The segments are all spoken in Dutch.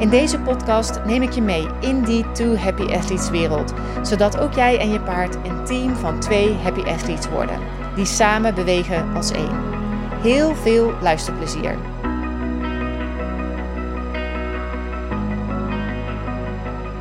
In deze podcast neem ik je mee in die Two Happy Athletes wereld, zodat ook jij en je paard een team van twee Happy Athletes worden, die samen bewegen als één. Heel veel luisterplezier.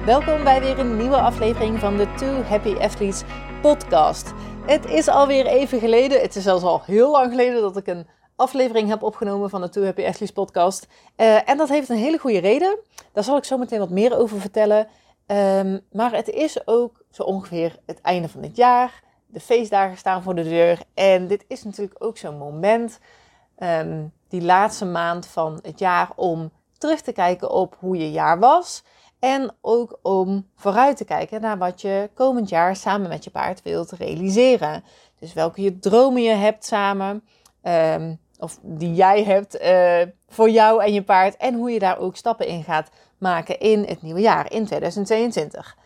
Welkom bij weer een nieuwe aflevering van de Two Happy Athletes podcast. Het is alweer even geleden, het is zelfs al heel lang geleden dat ik een aflevering heb opgenomen van de Two Happy Athletes podcast. Uh, en dat heeft een hele goede reden. Daar zal ik zo meteen wat meer over vertellen. Um, maar het is ook zo ongeveer het einde van het jaar. De feestdagen staan voor de deur. En dit is natuurlijk ook zo'n moment, um, die laatste maand van het jaar, om terug te kijken op hoe je jaar was. En ook om vooruit te kijken naar wat je komend jaar samen met je paard wilt realiseren. Dus welke dromen je hebt samen. Um, of die jij hebt uh, voor jou en je paard. En hoe je daar ook stappen in gaat maken in het nieuwe jaar, in 2022.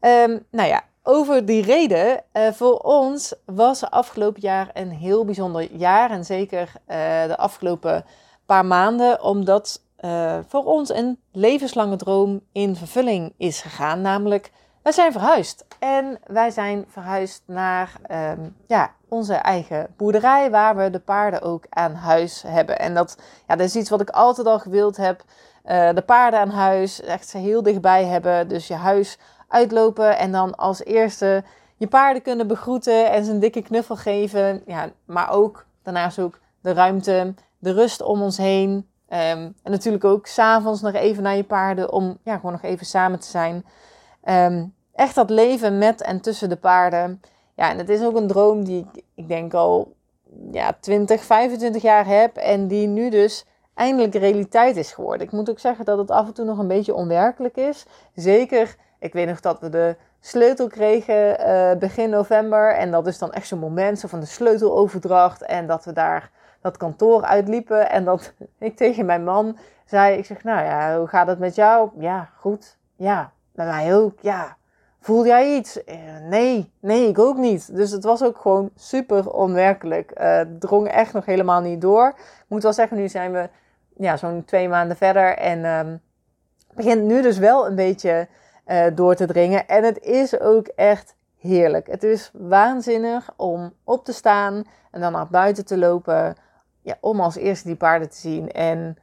Um, ehm, nou ja, over die reden, uh, voor ons was afgelopen jaar een heel bijzonder jaar. En zeker uh, de afgelopen paar maanden, omdat voor ons een levenslange droom in vervulling is gegaan. Namelijk, wij zijn verhuisd. En wij zijn verhuisd naar um, ja, onze eigen boerderij, waar we de paarden ook aan huis hebben. En dat, ja, dat is iets wat ik altijd al gewild heb. Uh, de paarden aan huis, echt ze heel dichtbij hebben. Dus je huis uitlopen en dan als eerste je paarden kunnen begroeten en ze een dikke knuffel geven. Ja, maar ook daarnaast ook de ruimte, de rust om ons heen. Um, en natuurlijk ook s'avonds nog even naar je paarden om ja, gewoon nog even samen te zijn. Um, echt dat leven met en tussen de paarden. Ja, en het is ook een droom die ik, ik denk al ja, 20, 25 jaar heb. En die nu dus eindelijk realiteit is geworden. Ik moet ook zeggen dat het af en toe nog een beetje onwerkelijk is. Zeker, ik weet nog dat we de sleutel kregen uh, begin november. En dat is dan echt zo'n moment zo van de sleuteloverdracht. En dat we daar dat kantoor uitliepen. En dat ik tegen mijn man zei, ik zeg, nou ja, hoe gaat het met jou? Ja, goed. Ja, bij mij ook. Ja, Voel jij iets? Eh, nee, nee, ik ook niet. Dus het was ook gewoon super onwerkelijk. Uh, drong echt nog helemaal niet door. Ik moet wel zeggen, nu zijn we ja, zo'n twee maanden verder. En um, begint nu dus wel een beetje uh, door te dringen. En het is ook echt heerlijk. Het is waanzinnig om op te staan en dan naar buiten te lopen. Ja, om als eerste die paarden te zien. En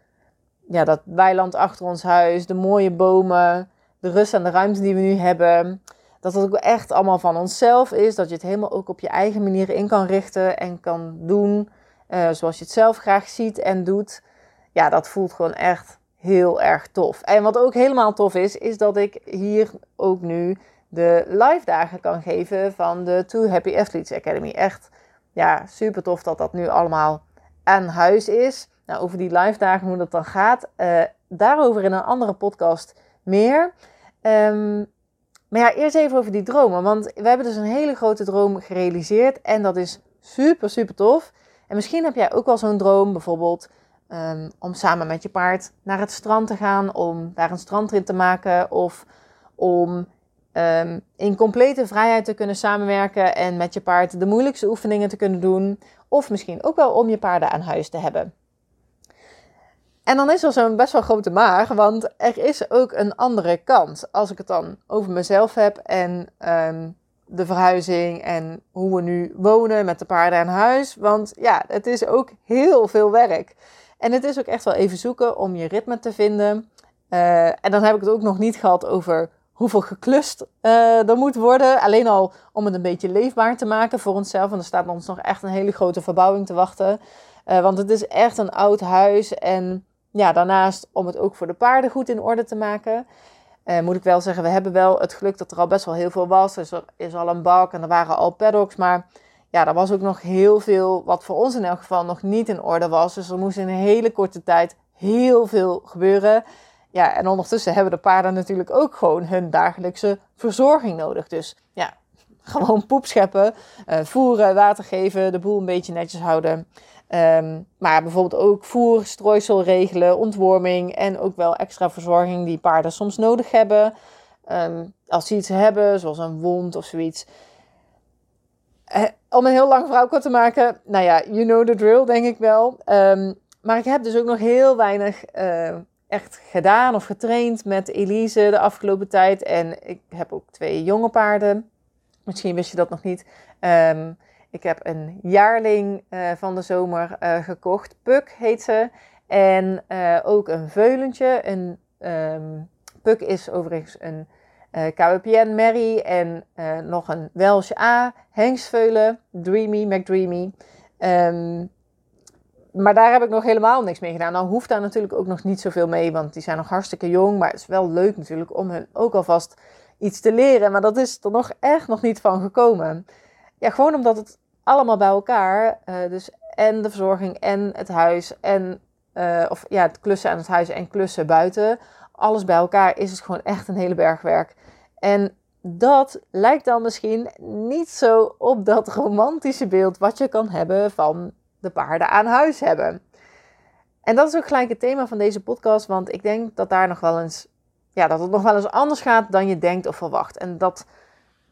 ja, dat weiland achter ons huis, de mooie bomen de rust en de ruimte die we nu hebben. Dat het ook echt allemaal van onszelf is. Dat je het helemaal ook op je eigen manier in kan richten en kan doen. Uh, zoals je het zelf graag ziet en doet. Ja, dat voelt gewoon echt heel erg tof. En wat ook helemaal tof is, is dat ik hier ook nu de live dagen kan geven van de Two Happy Athletes Academy. Echt, ja, super tof dat dat nu allemaal aan huis is. Nou, over die live dagen, hoe dat dan gaat, uh, daarover in een andere podcast meer. Um, maar ja, eerst even over die dromen. Want we hebben dus een hele grote droom gerealiseerd. En dat is super, super tof. En misschien heb jij ook wel zo'n droom, bijvoorbeeld um, om samen met je paard naar het strand te gaan. Om daar een strandrit te maken. Of om um, in complete vrijheid te kunnen samenwerken. En met je paard de moeilijkste oefeningen te kunnen doen. Of misschien ook wel om je paarden aan huis te hebben. En dan is er zo'n best wel grote maar, want er is ook een andere kant. Als ik het dan over mezelf heb en um, de verhuizing en hoe we nu wonen met de paarden aan huis. Want ja, het is ook heel veel werk. En het is ook echt wel even zoeken om je ritme te vinden. Uh, en dan heb ik het ook nog niet gehad over hoeveel geklust uh, er moet worden. Alleen al om het een beetje leefbaar te maken voor onszelf. En er staat ons nog echt een hele grote verbouwing te wachten. Uh, want het is echt een oud huis en ja, daarnaast om het ook voor de paarden goed in orde te maken. Moet ik wel zeggen, we hebben wel het geluk dat er al best wel heel veel was. Dus er is al een bak en er waren al paddocks. Maar ja, er was ook nog heel veel wat voor ons in elk geval nog niet in orde was. Dus er moest in een hele korte tijd heel veel gebeuren. ja, en ondertussen hebben de paarden natuurlijk ook gewoon hun dagelijkse verzorging nodig. Dus ja, gewoon poep scheppen, uh, voeren, water geven, de boel een beetje netjes houden. Um, maar bijvoorbeeld ook voer, strooisel regelen, ontworming en ook wel extra verzorging die paarden soms nodig hebben. Um, als ze iets hebben, zoals een wond of zoiets. Uh, om een heel lang verhaal kort te maken, nou ja, you know the drill, denk ik wel. Um, maar ik heb dus ook nog heel weinig uh, echt gedaan of getraind met Elise de afgelopen tijd. En ik heb ook twee jonge paarden. Misschien wist je dat nog niet. Um, ik heb een jaarling uh, van de zomer gekocht. Puk heet ze. En ook een veulentje. Een um, Puk is overigens een KWPN Mary en nog een Welsh A. Hengstveulen. Dreamy, McDreamy. Um, maar daar heb ik nog helemaal niks mee gedaan. Nou hoeft daar natuurlijk ook nog niet zoveel mee, want die zijn nog hartstikke jong. Maar het is wel leuk natuurlijk om hun ook alvast iets te leren. Maar dat is er nog echt nog niet van gekomen. Ja, gewoon omdat het allemaal bij elkaar, uh, dus en de verzorging en het huis en, of ja, het klussen aan het huis en klussen buiten. Alles bij elkaar is het gewoon echt een hele berg werk. En dat lijkt dan misschien niet zo op dat romantische beeld wat je kan hebben van de paarden aan huis hebben. En dat is ook gelijk het thema van deze podcast, want ik denk dat daar nog wel eens, ja, dat het nog wel eens anders gaat dan je denkt of verwacht. En dat,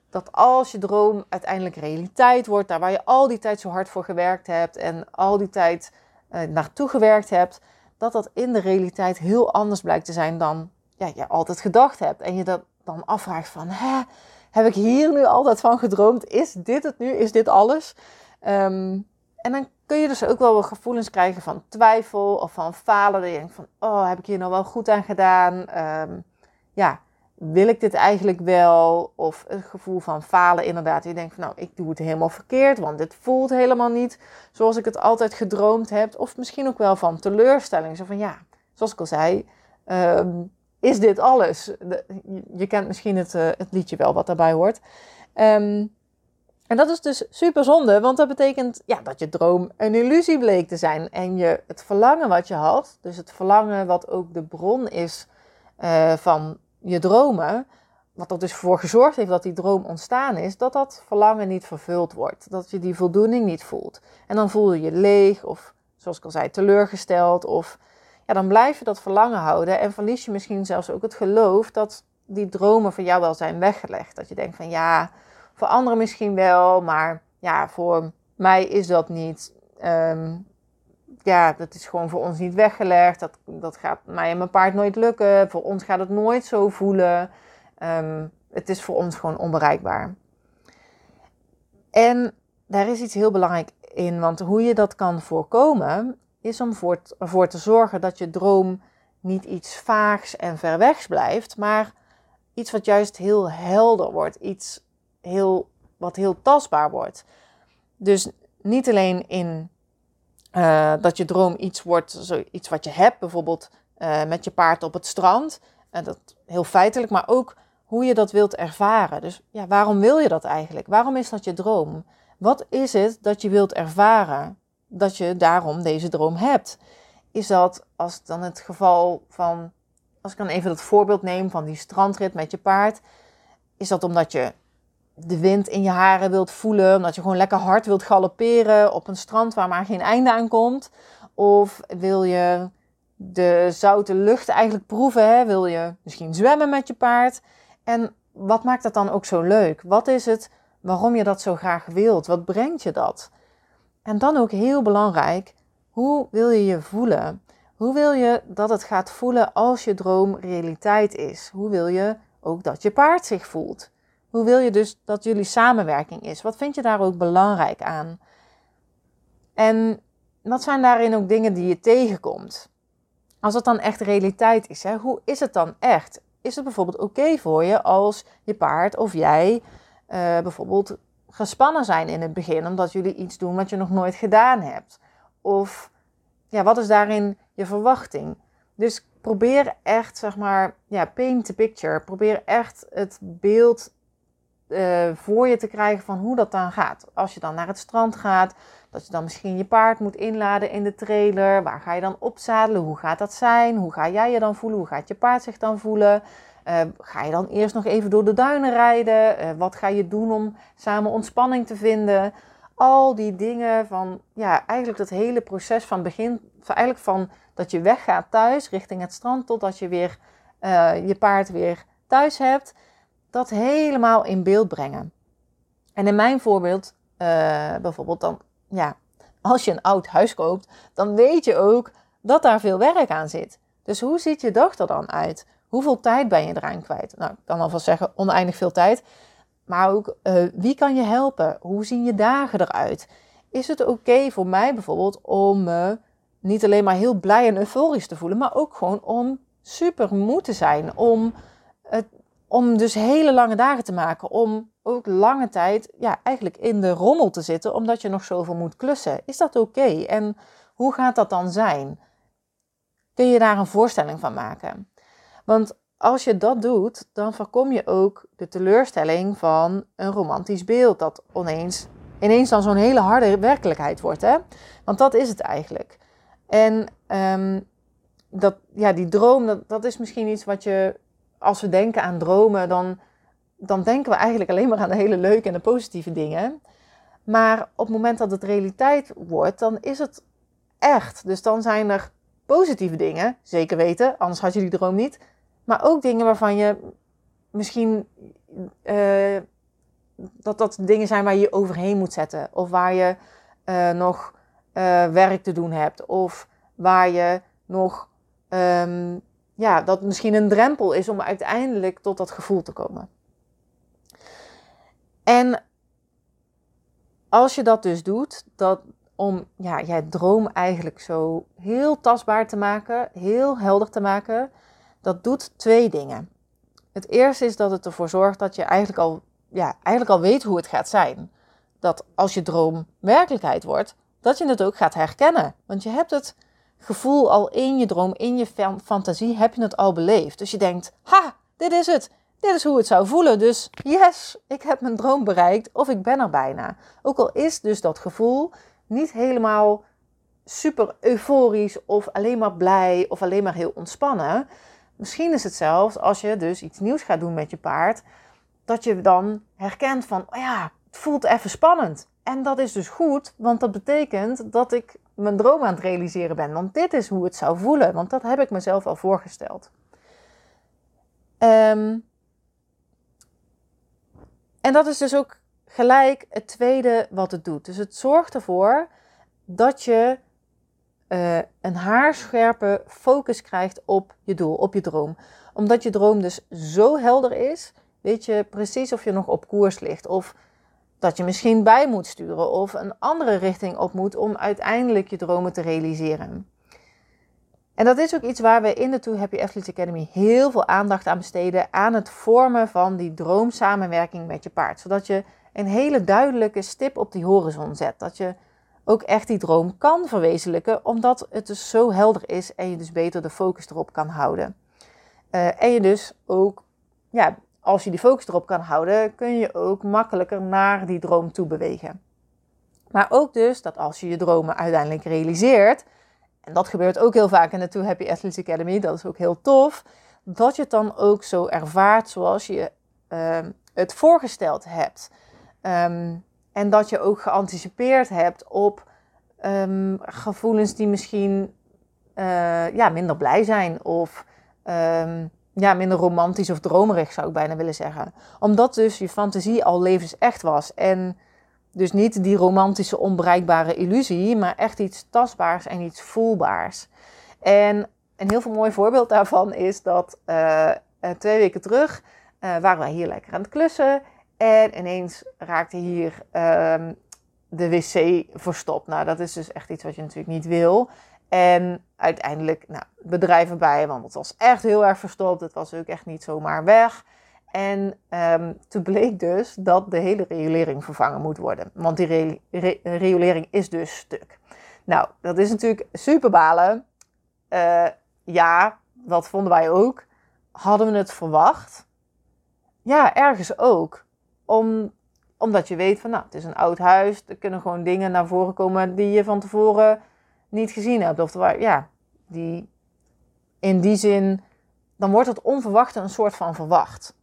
dat als je droom uiteindelijk realiteit wordt, daar waar je al die tijd zo hard voor gewerkt hebt en al die tijd uh, naartoe gewerkt hebt, dat dat in de realiteit heel anders blijkt te zijn dan ja, je altijd gedacht hebt. En je dat dan afvraagt van, hè, heb ik hier nu altijd van gedroomd? Is dit het nu? Is dit alles? Um, en dan kun je dus ook wel wat gevoelens krijgen van twijfel of van falen. Dat je denkt van, oh, heb ik hier nou wel goed aan gedaan? Um, ja, wil ik dit eigenlijk wel? Of een gevoel van falen inderdaad. Je denkt van, nou, ik doe het helemaal verkeerd, want dit voelt helemaal niet zoals ik het altijd gedroomd heb. Of misschien ook wel van teleurstelling. Zo van, ja, zoals ik al zei, um, is dit alles? je kent misschien het, uh, het liedje wel wat daarbij hoort. Um, en dat is dus super zonde, want dat betekent ja, dat je droom een illusie bleek te zijn. En je het verlangen wat je had, dus het verlangen wat ook de bron is uh, van je dromen, wat er dus voor gezorgd heeft dat die droom ontstaan is, dat dat verlangen niet vervuld wordt. Dat je die voldoening niet voelt. En dan voel je je leeg of, zoals ik al zei, teleurgesteld. Of ja, dan blijf je dat verlangen houden en verlies je misschien zelfs ook het geloof dat die dromen voor jou wel zijn weggelegd. Dat je denkt van ja voor anderen misschien wel, maar ja, voor mij is dat niet. Um, ja, dat is gewoon voor ons niet weggelegd. Dat, dat gaat mij en mijn paard nooit lukken. Voor ons gaat het nooit zo voelen. Um, het is voor ons gewoon onbereikbaar. En daar is iets heel belangrijk in, want hoe je dat kan voorkomen, is om voor ervoor te zorgen dat je droom niet iets vaags en ver weg blijft, maar iets wat juist heel helder wordt. Iets heel, wat heel tastbaar wordt. Dus niet alleen in uh, dat je droom iets wordt, zo, iets wat je hebt, bijvoorbeeld uh, met je paard op het strand. En dat heel feitelijk, maar ook hoe je dat wilt ervaren. Dus ja, waarom wil je dat eigenlijk? Waarom is dat je droom? Wat is het dat je wilt ervaren? Dat je daarom deze droom hebt. Is dat, als dan het geval van, als ik dan even dat voorbeeld neem van die strandrit met je paard, is dat omdat je de wind in je haren wilt voelen, omdat je gewoon lekker hard wilt galopperen op een strand waar maar geen einde aan komt? Of wil je de zoute lucht eigenlijk proeven? Hè? Wil je misschien zwemmen met je paard? En wat maakt dat dan ook zo leuk? Wat is het waarom je dat zo graag wilt? Wat brengt je dat? En dan ook heel belangrijk, hoe wil je je voelen? Hoe wil je dat het gaat voelen als je droom realiteit is? Hoe wil je ook dat je paard zich voelt? Hoe wil je dus dat jullie samenwerking is? Wat vind je daar ook belangrijk aan? En wat zijn daarin ook dingen die je tegenkomt? Als het dan echt realiteit is, hè, hoe is het dan echt? Is het bijvoorbeeld oké voor je als je paard of jij uh, bijvoorbeeld gespannen zijn in het begin, omdat jullie iets doen wat je nog nooit gedaan hebt? Of ja, wat is daarin je verwachting? Dus probeer echt, zeg maar, ja, paint the picture. Probeer echt het beeld eh, voor je te krijgen van hoe dat dan gaat. Als je dan naar het strand gaat, dat je dan misschien je paard moet inladen in de trailer. Waar ga je dan opzadelen? Hoe gaat dat zijn? Hoe ga jij je dan voelen? Hoe gaat je paard zich dan voelen? Uh, ga je dan eerst nog even door de duinen rijden? Uh, wat ga je doen om samen ontspanning te vinden? Al die dingen van, ja, eigenlijk dat hele proces van begin, van eigenlijk van dat je weggaat thuis richting het strand totdat je weer je paard weer thuis hebt, dat helemaal in beeld brengen. En in mijn voorbeeld, bijvoorbeeld dan, ja, als je een oud huis koopt, dan weet je ook dat daar veel werk aan zit. Dus hoe ziet je dag er dan uit? Hoeveel tijd ben je eraan kwijt? Nou, ik kan alvast zeggen oneindig veel tijd. Maar ook uh, wie kan je helpen? Hoe zien je dagen eruit? Is het oké voor mij bijvoorbeeld om me niet alleen maar heel blij en euforisch te voelen, maar ook gewoon om super moe te zijn. Om, het, om dus hele lange dagen te maken. Om ook lange tijd ja, eigenlijk in de rommel te zitten, omdat je nog zoveel moet klussen. Is dat oké? En hoe gaat dat dan zijn? Kun je daar een voorstelling van maken? Want als je dat doet, dan voorkom je ook de teleurstelling van een romantisch beeld dat ineens, ineens dan zo'n hele harde werkelijkheid wordt. Hè? Want dat is het eigenlijk. En um, dat, ja, die droom, dat, dat is misschien iets wat je, als we denken aan dromen, dan, dan denken we eigenlijk alleen maar aan de hele leuke en de positieve dingen. Maar op het moment dat het realiteit wordt, dan is het echt. Dus dan zijn er positieve dingen, zeker weten, anders had je die droom niet. Maar ook dingen waarvan je misschien uh, dat dat dingen zijn waar je je overheen moet zetten. Of waar je uh, nog uh, werk te doen hebt. Of waar je nog, um, ja, dat misschien een drempel is om uiteindelijk tot dat gevoel te komen. En als je dat dus doet, dat om ja, jij droom eigenlijk zo heel tastbaar te maken, heel helder te maken, dat doet twee dingen. Het eerste is dat het ervoor zorgt dat je eigenlijk al, ja, eigenlijk al weet hoe het gaat zijn. Dat als je droom werkelijkheid wordt, dat je het ook gaat herkennen. Want je hebt het gevoel al in je droom, in je fantasie, heb je het al beleefd. Dus je denkt, ha, dit is het. Dit is hoe het zou voelen. Dus yes, ik heb mijn droom bereikt of ik ben er bijna. Ook al is dus dat gevoel niet helemaal super euforisch of alleen maar blij of alleen maar heel ontspannen. Misschien is het zelfs als je dus iets nieuws gaat doen met je paard, dat je dan herkent van, oh ja, het voelt even spannend. En dat is dus goed, want dat betekent dat ik mijn droom aan het realiseren ben. Want dit is hoe het zou voelen, want dat heb ik mezelf al voorgesteld. Um, en dat is dus ook gelijk het tweede wat het doet. Dus het zorgt ervoor dat je uh, een haarscherpe focus krijgt op je doel, op je droom. Omdat je droom dus zo helder is, weet je precies of je nog op koers ligt. Of dat je misschien bij moet sturen of een andere richting op moet om uiteindelijk je dromen te realiseren. En dat is ook iets waar we in de Too Happy Athletes Academy heel veel aandacht aan besteden. Aan het vormen van die droomsamenwerking met je paard. Zodat je een hele duidelijke stip op die horizon zet. Dat je ook echt die droom kan verwezenlijken, omdat het dus zo helder is en je dus beter de focus erop kan houden. Uh, en je dus ook, ja, als je die focus erop kan houden, kun je ook makkelijker naar die droom toe bewegen. Maar ook dus dat als je je dromen uiteindelijk realiseert, en dat gebeurt ook heel vaak in de Too Happy Athletes Academy, dat is ook heel tof, dat je het dan ook zo ervaart zoals je uh, het voorgesteld hebt. Um, en dat je ook geanticipeerd hebt op um, gevoelens die misschien uh, ja, minder blij zijn of ja, minder romantisch of dromerig zou ik bijna willen zeggen. Omdat dus je fantasie al levensecht was en dus niet die romantische onbereikbare illusie, maar echt iets tastbaars en iets voelbaars. En een heel veel mooi voorbeeld daarvan is dat uh, twee weken terug uh, waren wij hier lekker aan het klussen. En ineens raakte hier um, de wc verstopt. Nou, dat is dus echt iets wat je natuurlijk niet wil. En uiteindelijk, nou, erbij, want het was echt heel erg verstopt. Het was ook echt niet zomaar weg. En um, toen bleek dus dat de hele riolering vervangen moet worden. Want die re riolering is dus stuk. Nou, dat is natuurlijk super balen. Uh, ja, wat vonden wij ook? Hadden we het verwacht? Ja, ergens ook. Om, omdat je weet van, nou, het is een oud huis. Er kunnen gewoon dingen naar voren komen die je van tevoren niet gezien hebt. Of waar, ja, die in die zin, dan wordt het onverwachte een soort van verwacht.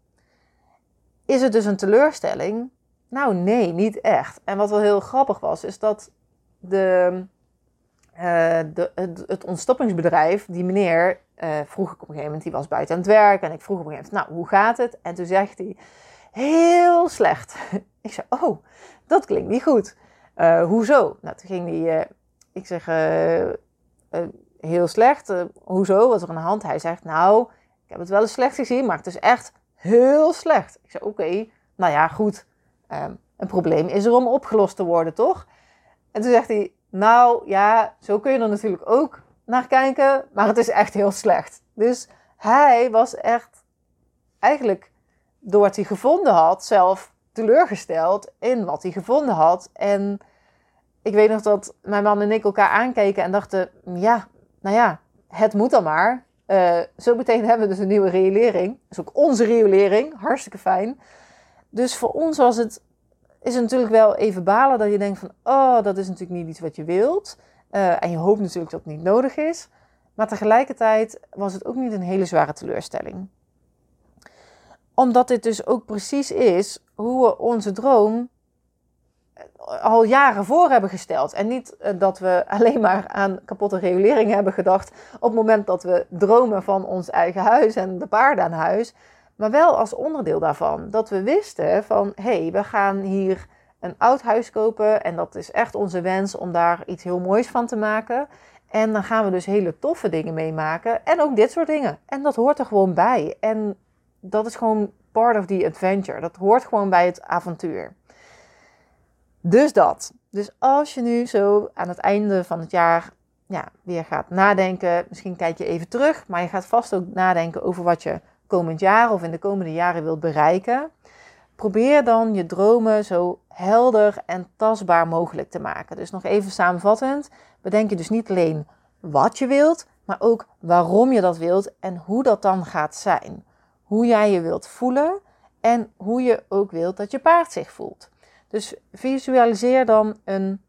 Is het dus een teleurstelling? Nou, nee, niet echt. En wat wel heel grappig was, is dat de, uh, de, het, het, ontstoppingsbedrijf, die meneer, uh, vroeg ik op een gegeven moment, die was buiten aan het werk. En ik vroeg op een gegeven moment, nou, hoe gaat het? En toen zegt hij, heel slecht. ik zei, oh, dat klinkt niet goed. Uh, hoezo? Nou, toen ging hij, ik zeg, heel slecht. hoezo? Wat er aan de hand? Hij zegt, nou, ik heb het wel eens slecht gezien, maar het is echt heel slecht. Ik zei, oké, nou ja, goed. Um, een probleem is er om opgelost te worden, toch? En toen zegt hij, nou ja, zo kun je er natuurlijk ook naar kijken, maar het is echt heel slecht. Dus hij was echt eigenlijk door wat hij gevonden had, zelf teleurgesteld in wat hij gevonden had. En ik weet nog dat mijn man en ik elkaar aankeken en dachten, ja, nou ja, het moet dan maar. Uh, zo meteen hebben we dus een nieuwe riolering. Dat is ook onze riolering, hartstikke fijn. Dus voor ons was het is het natuurlijk wel even balen dat je denkt van, oh, dat is natuurlijk niet iets wat je wilt. Uh, en je hoopt natuurlijk dat het niet nodig is. Maar tegelijkertijd was het ook niet een hele zware teleurstelling. Omdat dit dus ook precies is hoe we onze droom eh, al jaren voor hebben gesteld. En niet uh, dat we alleen maar aan kapotte regulering hebben gedacht op het moment dat we dromen van ons eigen huis en de paarden aan huis. Maar wel als onderdeel daarvan. Dat we wisten van hé, hey, we gaan hier een oud huis kopen. En dat is echt onze wens om daar iets heel moois van te maken. En dan gaan we dus hele toffe dingen meemaken. En ook dit soort dingen. En dat hoort er gewoon bij. En dat is gewoon part of the adventure. Dat hoort gewoon bij het avontuur. Dus dat. Dus als je nu zo aan het einde van het jaar ja, weer gaat nadenken. Misschien kijk je even terug. Maar je gaat vast ook nadenken over wat je komend jaar of in de komende jaren wilt bereiken, probeer dan je dromen zo helder en tastbaar mogelijk te maken. Dus nog even samenvattend, bedenk je dus niet alleen wat je wilt, maar ook waarom je dat wilt en hoe dat dan gaat zijn. Hoe jij je wilt voelen en hoe je ook wilt dat je paard zich voelt. Dus visualiseer dan een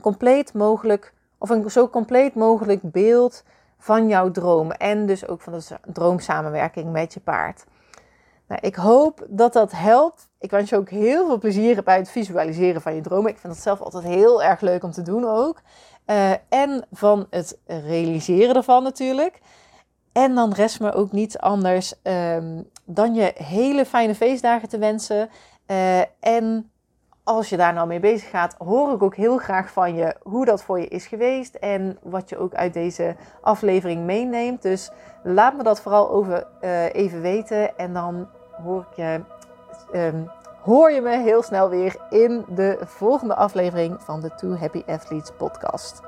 compleet mogelijk of een zo compleet mogelijk beeld van jouw droom. En dus ook van de droomsamenwerking met je paard. Nou, ik hoop dat dat helpt. Ik wens je ook heel veel plezier bij het visualiseren van je dromen. Ik vind het zelf altijd heel erg leuk om te doen ook. Uh, en van het realiseren ervan natuurlijk. En dan rest me ook niets anders um, dan je hele fijne feestdagen te wensen. Uh, en als je daar nou mee bezig gaat, hoor ik ook heel graag van je hoe dat voor je is geweest en wat je ook uit deze aflevering meeneemt. Dus laat me dat vooral over, uh, even weten en dan hoor, ik je, um, hoor je me heel snel weer in de volgende aflevering van de Two Happy Athletes podcast.